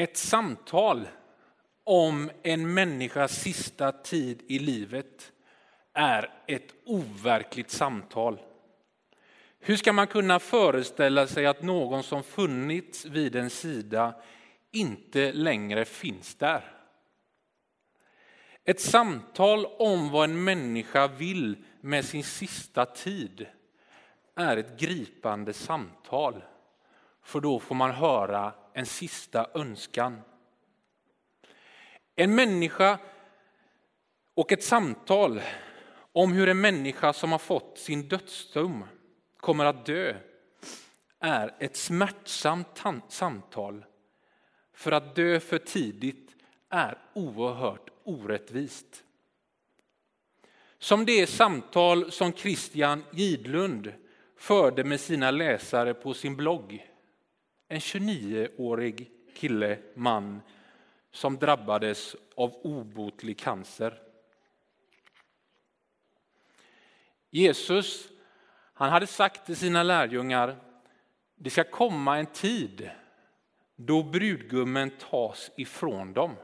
Ett samtal om en människas sista tid i livet är ett overkligt samtal. Hur ska man kunna föreställa sig att någon som funnits vid en sida inte längre finns där? Ett samtal om vad en människa vill med sin sista tid är ett gripande samtal. För då får man höra en sista önskan. En människa och ett samtal om hur en människa som har fått sin dödsdom kommer att dö är ett smärtsamt samtal. För att dö för tidigt är oerhört orättvist. Som det samtal som Christian Gidlund förde med sina läsare på sin blogg. En 29-årig kille, man, som drabbades av obotlig cancer. Jesus han hade sagt till sina lärjungar, det ska komma en tid då brudgummen tas ifrån dem.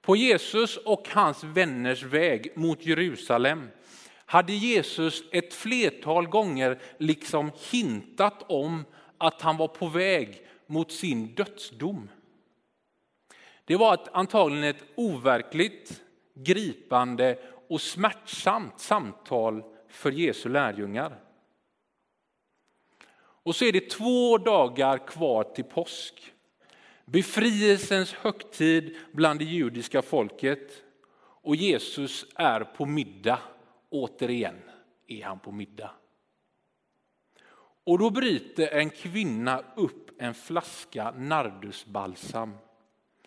På Jesus och hans vänners väg mot Jerusalem hade Jesus ett flertal gånger liksom hintat om att han var på väg mot sin dödsdom. Det var ett, antagligen ett overkligt, gripande och smärtsamt samtal för Jesu lärjungar. Och så är det två dagar kvar till påsk. Befrielsens högtid bland det judiska folket. Och Jesus är på middag. Återigen är han på middag. Och då bryter en kvinna upp en flaska nardusbalsam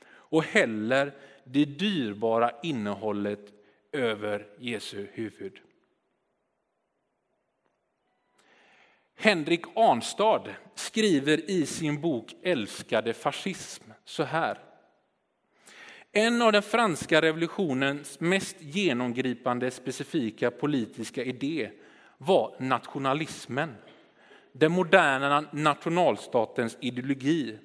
och häller det dyrbara innehållet över Jesu huvud. Henrik Arnstad skriver i sin bok Älskade fascism så här. En av den franska revolutionens mest genomgripande specifika politiska idé var nationalismen. Den moderna nationalstatens ideologi.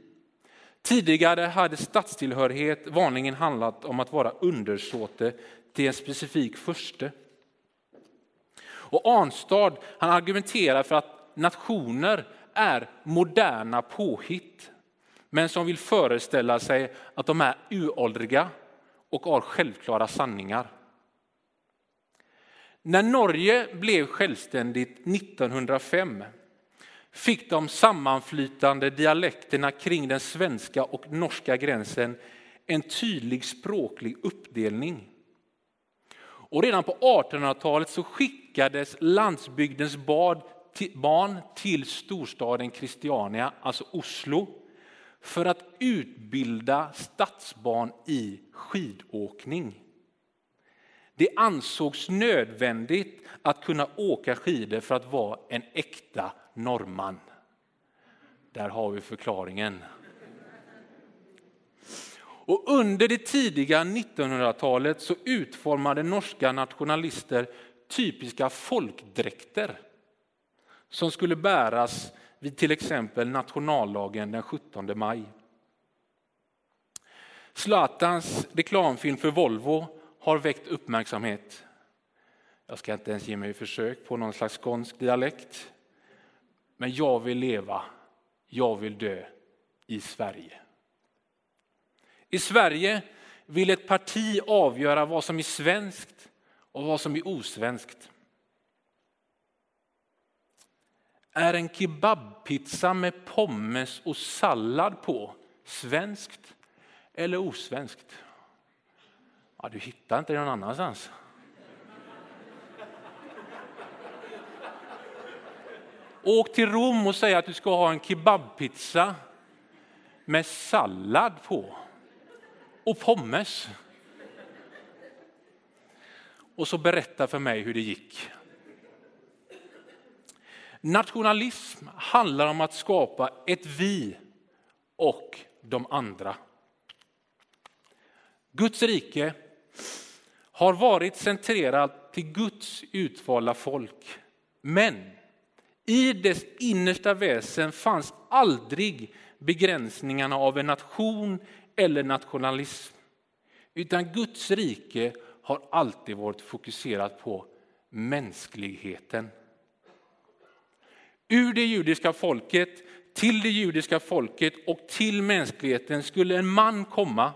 Tidigare hade statstillhörighet vanligen handlat om att vara undersåte till en specifik furste. Och Arnstad han argumenterar för att nationer är moderna påhitt, men som vill föreställa sig att de är uråldriga och har självklara sanningar. När Norge blev självständigt 1905 fick de sammanflytande dialekterna kring den svenska och norska gränsen en tydlig språklig uppdelning. Och redan på 1800-talet så skickades landsbygdens barn till storstaden Christiania, alltså Oslo, för att utbilda stadsbarn i skidåkning. Det ansågs nödvändigt att kunna åka skidor för att vara en äkta norrman. Där har vi förklaringen. Och under det tidiga 1900-talet så utformade norska nationalister typiska folkdräkter som skulle bäras vid till exempel nationaldagen den 17 maj. Zlatans reklamfilm för Volvo har väckt uppmärksamhet. Jag ska inte ens ge mig försök på någon slags skånsk dialekt. Men jag vill leva, jag vill dö i Sverige. I Sverige vill ett parti avgöra vad som är svenskt och vad som är osvenskt. Är en kebabpizza med pommes och sallad på svenskt eller osvenskt? Ja, du hittar inte det någon annanstans. Åk till Rom och säg att du ska ha en kebabpizza med sallad på och pommes. Och så berätta för mig hur det gick. Nationalism handlar om att skapa ett vi och de andra. Guds rike har varit centrerat till Guds utvalda folk. Men i dess innersta väsen fanns aldrig begränsningarna av en nation eller nationalism. Utan Guds rike har alltid varit fokuserat på mänskligheten. Ur det judiska folket, till det judiska folket och till mänskligheten skulle en man komma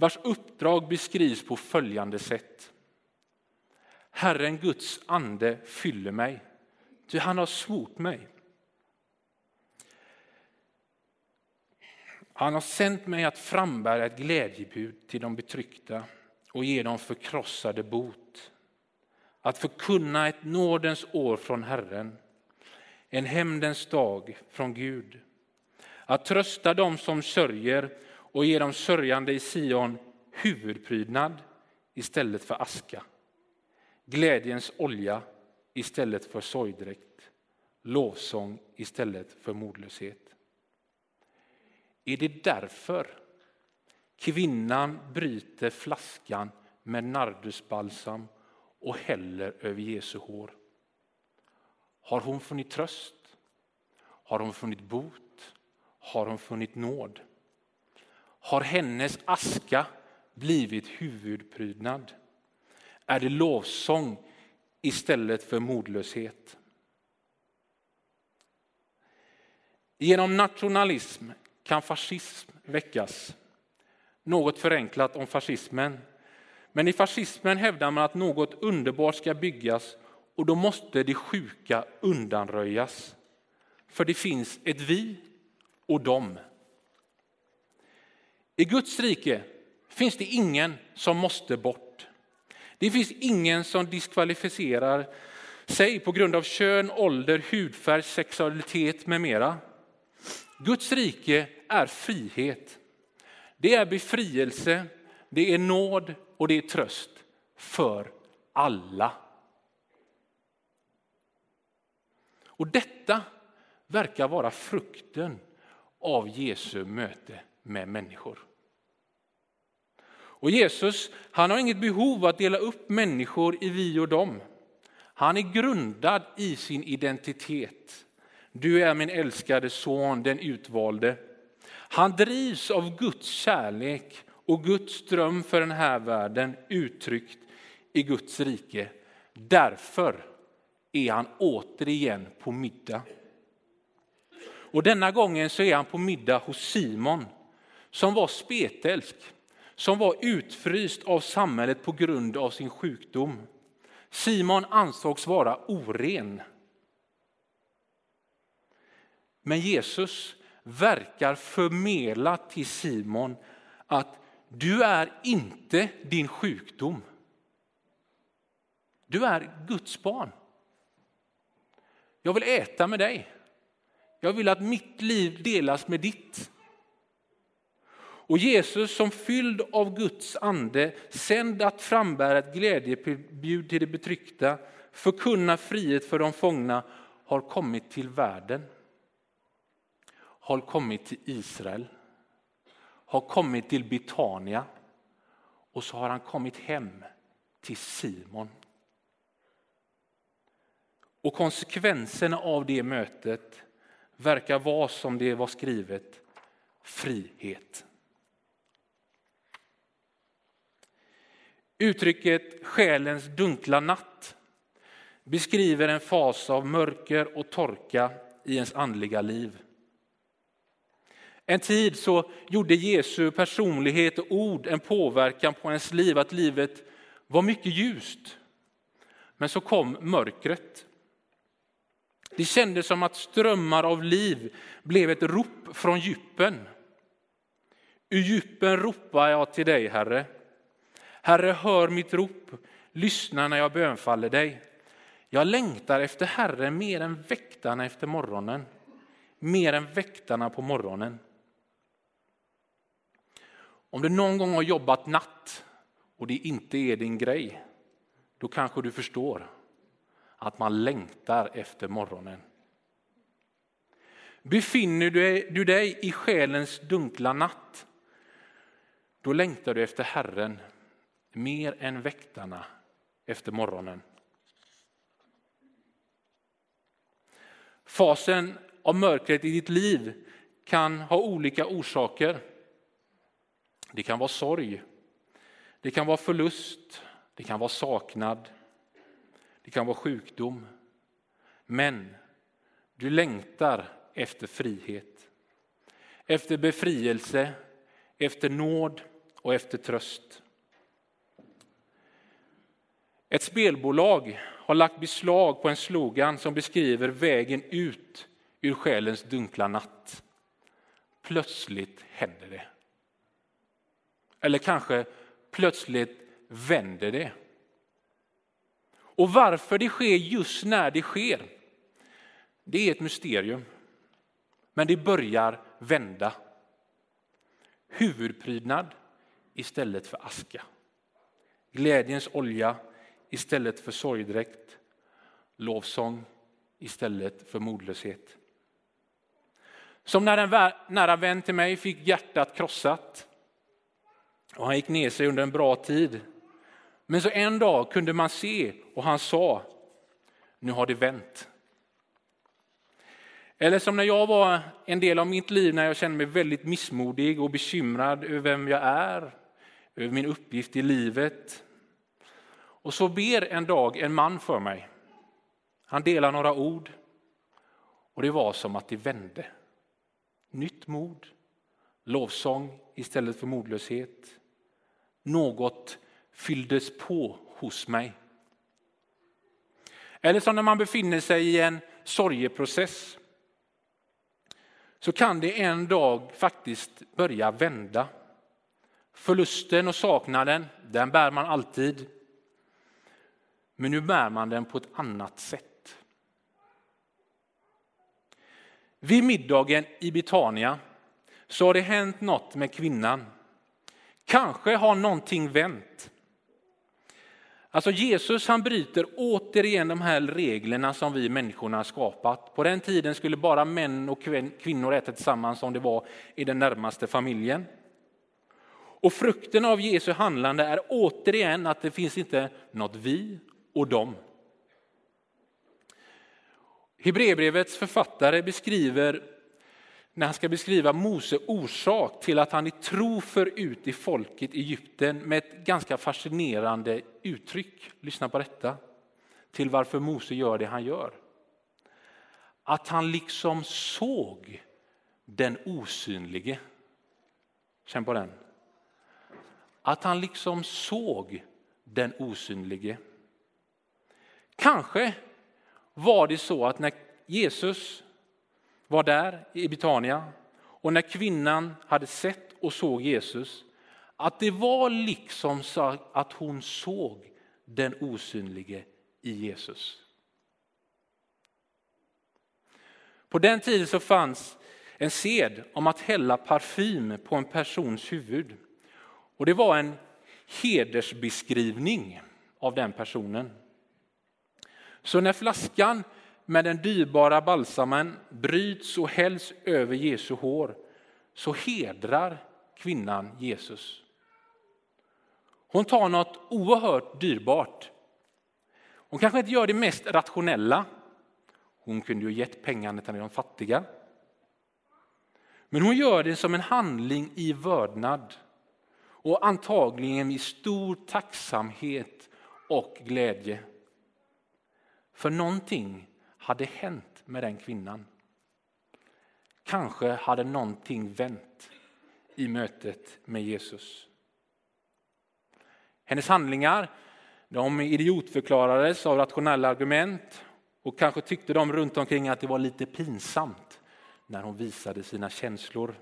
vars uppdrag beskrivs på följande sätt. Herren Guds ande fyller mig, ty han har svort mig. Han har sänt mig att frambära ett glädjebud till de betryckta och ge dem förkrossade bot. Att förkunna ett nådens år från Herren, en hämndens dag från Gud. Att trösta dem som sörjer och ge de sörjande i Sion huvudprydnad istället för aska. Glädjens olja istället för sorgdräkt. Lovsång istället för modlöshet. Är det därför kvinnan bryter flaskan med nardusbalsam och häller över Jesu hår? Har hon funnit tröst? Har hon funnit bot? Har hon funnit nåd? Har hennes aska blivit huvudprydnad? Är det lovsång istället för modlöshet? Genom nationalism kan fascism väckas. Något förenklat om fascismen. Men i fascismen hävdar man att något underbart ska byggas och då måste det sjuka undanröjas. För det finns ett vi och dem. I Guds rike finns det ingen som måste bort. Det finns ingen som diskvalificerar sig på grund av kön, ålder, hudfärg, sexualitet med mera. Guds rike är frihet. Det är befrielse, det är nåd och det är tröst för alla. Och detta verkar vara frukten av Jesu möte med människor. Och Jesus han har inget behov att dela upp människor i vi och dem. Han är grundad i sin identitet. Du är min älskade son, den utvalde. Han drivs av Guds kärlek och Guds dröm för den här världen uttryckt i Guds rike. Därför är han återigen på middag. Och denna gången så är han på middag hos Simon som var spetälsk, som var utfryst av samhället på grund av sin sjukdom. Simon ansågs vara oren. Men Jesus verkar förmedla till Simon att du är inte din sjukdom. Du är Guds barn. Jag vill äta med dig. Jag vill att mitt liv delas med ditt. Och Jesus som fylld av Guds ande, sänd att frambära ett glädjebud till de betryckta, förkunna frihet för de fångna, har kommit till världen har kommit till Israel, har kommit till Betania och så har han kommit hem till Simon. Och konsekvenserna av det mötet verkar vara som det var skrivet, frihet. Uttrycket själens dunkla natt beskriver en fas av mörker och torka i ens andliga liv. En tid så gjorde Jesu personlighet och ord en påverkan på ens liv, att livet var mycket ljust. Men så kom mörkret. Det kändes som att strömmar av liv blev ett rop från djupen. Ur djupen ropar jag till dig, Herre. Herre, hör mitt rop, lyssna när jag bönfaller dig. Jag längtar efter Herren mer än väktarna efter morgonen, mer än väktarna på morgonen. Om du någon gång har jobbat natt och det inte är din grej, då kanske du förstår att man längtar efter morgonen. Befinner du dig i själens dunkla natt, då längtar du efter Herren mer än väktarna efter morgonen. Fasen av mörkret i ditt liv kan ha olika orsaker. Det kan vara sorg, det kan vara förlust, det kan vara saknad, det kan vara sjukdom. Men du längtar efter frihet, efter befrielse, efter nåd och efter tröst. Ett spelbolag har lagt beslag på en slogan som beskriver vägen ut ur själens dunkla natt. Plötsligt händer det. Eller kanske plötsligt vänder det. Och varför det sker just när det sker, det är ett mysterium. Men det börjar vända. Huvudprydnad istället för aska. Glädjens olja istället för sorgdräkt. Lovsång istället för modlöshet. Som när en nära vän till mig fick hjärtat krossat. Och han gick ner sig under en bra tid. Men så en dag kunde man se och han sa, nu har det vänt. Eller som när jag var en del av mitt liv när jag kände mig väldigt missmodig och bekymrad över vem jag är, över min uppgift i livet. Och så ber en dag en man för mig. Han delar några ord och det var som att det vände. Nytt mod, lovsång istället för modlöshet. Något fylldes på hos mig. Eller som när man befinner sig i en sorgeprocess så kan det en dag faktiskt börja vända. Förlusten och saknaden, den bär man alltid. Men nu bär man den på ett annat sätt. Vid middagen i Betania så har det hänt något med kvinnan. Kanske har någonting vänt. Alltså Jesus han bryter återigen de här reglerna som vi människorna har skapat. På den tiden skulle bara män och kvinnor äta tillsammans som det var i den närmaste familjen. Och frukten av Jesu handlande är återigen att det finns inte något vi och dem. Hebreerbrevets författare beskriver när han ska beskriva Mose orsak till att han i tro för ut i folket i Egypten med ett ganska fascinerande uttryck. Lyssna på detta. Till varför Mose gör det han gör. Att han liksom såg den osynlige. Känn på den. Att han liksom såg den osynlige. Kanske var det så att när Jesus var där i Betania och när kvinnan hade sett och såg Jesus, att det var liksom så att hon såg den osynlige i Jesus. På den tiden så fanns en sed om att hälla parfym på en persons huvud. Och det var en hedersbeskrivning av den personen. Så när flaskan med den dyrbara balsamen bryts och hälls över Jesu hår så hedrar kvinnan Jesus. Hon tar något oerhört dyrbart. Hon kanske inte gör det mest rationella. Hon kunde ju gett pengarna till de fattiga. Men hon gör det som en handling i vördnad och antagligen i stor tacksamhet och glädje. För någonting hade hänt med den kvinnan. Kanske hade någonting vänt i mötet med Jesus. Hennes handlingar de idiotförklarades av rationella argument och kanske tyckte de runt omkring att det var lite pinsamt när hon visade sina känslor.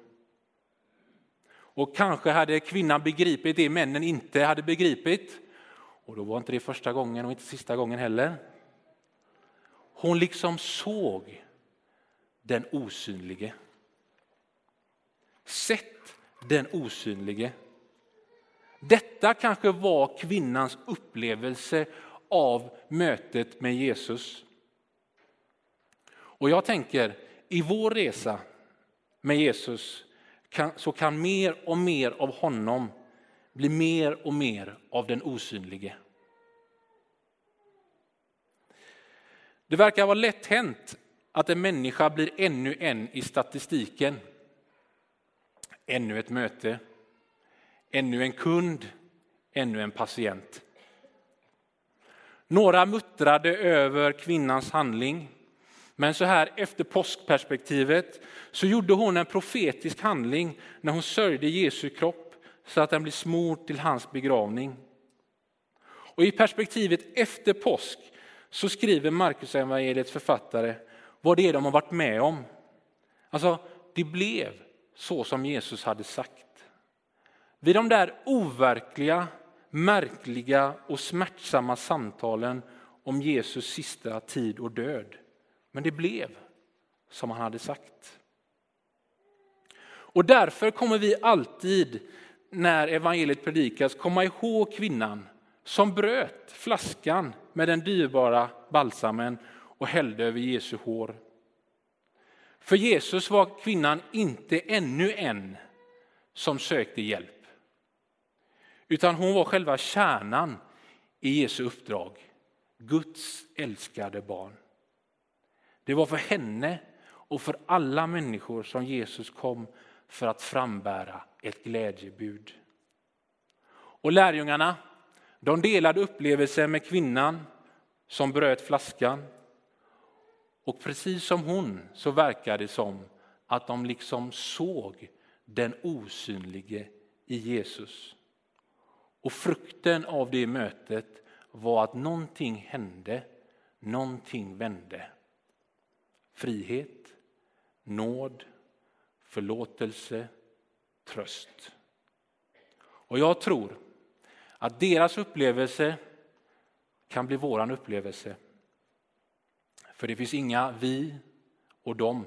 Och kanske hade kvinnan begripit det männen inte hade begripit. Och då var inte det första gången och inte sista gången heller. Hon liksom såg den osynlige. Sett den osynlige. Detta kanske var kvinnans upplevelse av mötet med Jesus. Och jag tänker, i vår resa med Jesus kan, så kan mer och mer av honom bli mer och mer av den osynlige. Det verkar vara lätt hänt att en människa blir ännu en i statistiken. ännu ett möte, ännu en kund, ännu en patient. Några muttrade över kvinnans handling. Men så här efter påskperspektivet så gjorde hon en profetisk handling när hon sörjde Jesu kropp så att den blev smord till hans begravning. Och i perspektivet efter påsk så skriver Markus evangeliets författare vad det är de har varit med om. Alltså, det blev så som Jesus hade sagt. Vid de där overkliga, märkliga och smärtsamma samtalen om Jesus sista tid och död. Men det blev som han hade sagt. Och därför kommer vi alltid när evangeliet predikas komma ihåg kvinnan som bröt flaskan med den dyrbara balsamen och hällde över Jesu hår. För Jesus var kvinnan inte ännu en som sökte hjälp. Utan hon var själva kärnan i Jesu uppdrag. Guds älskade barn. Det var för henne och för alla människor som Jesus kom för att frambära ett glädjebud. Och lärjungarna, de delade upplevelsen med kvinnan som bröt flaskan. Och precis som hon så verkar det som att de liksom såg den osynlige i Jesus. Och frukten av det mötet var att någonting hände, någonting vände. Frihet, nåd, förlåtelse, tröst. Och jag tror att deras upplevelse kan bli våran upplevelse. För det finns inga vi och dem.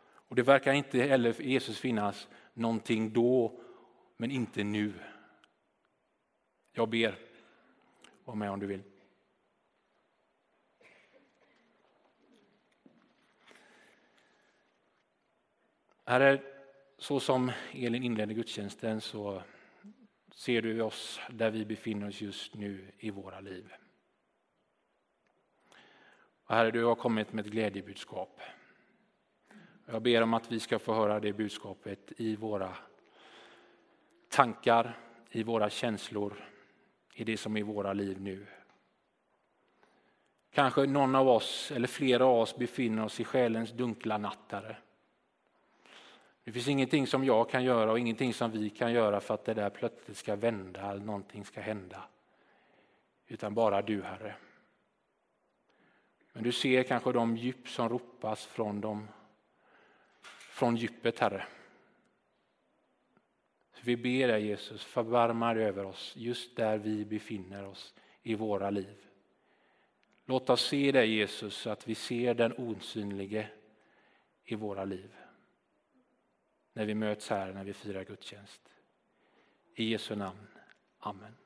Och det verkar inte heller för Jesus finnas någonting då, men inte nu. Jag ber. Var med om du vill. Herre, så som Elin inledde gudstjänsten så ser du oss där vi befinner oss just nu i våra liv. Och herre, du har kommit med ett glädjebudskap. Jag ber om att vi ska få höra det budskapet i våra tankar, i våra känslor, i det som är våra liv nu. Kanske någon av oss, eller flera av oss, befinner oss i själens dunkla nattare. Det finns ingenting som jag kan göra och ingenting som vi kan göra för att det där plötsligt ska vända eller någonting ska hända. Utan bara du, Herre. Men du ser kanske de djup som ropas från, dem, från djupet, Herre. Så vi ber dig Jesus, förbarma dig över oss just där vi befinner oss i våra liv. Låt oss se dig Jesus så att vi ser den osynlige i våra liv. När vi möts här, när vi firar gudstjänst. I Jesu namn. Amen.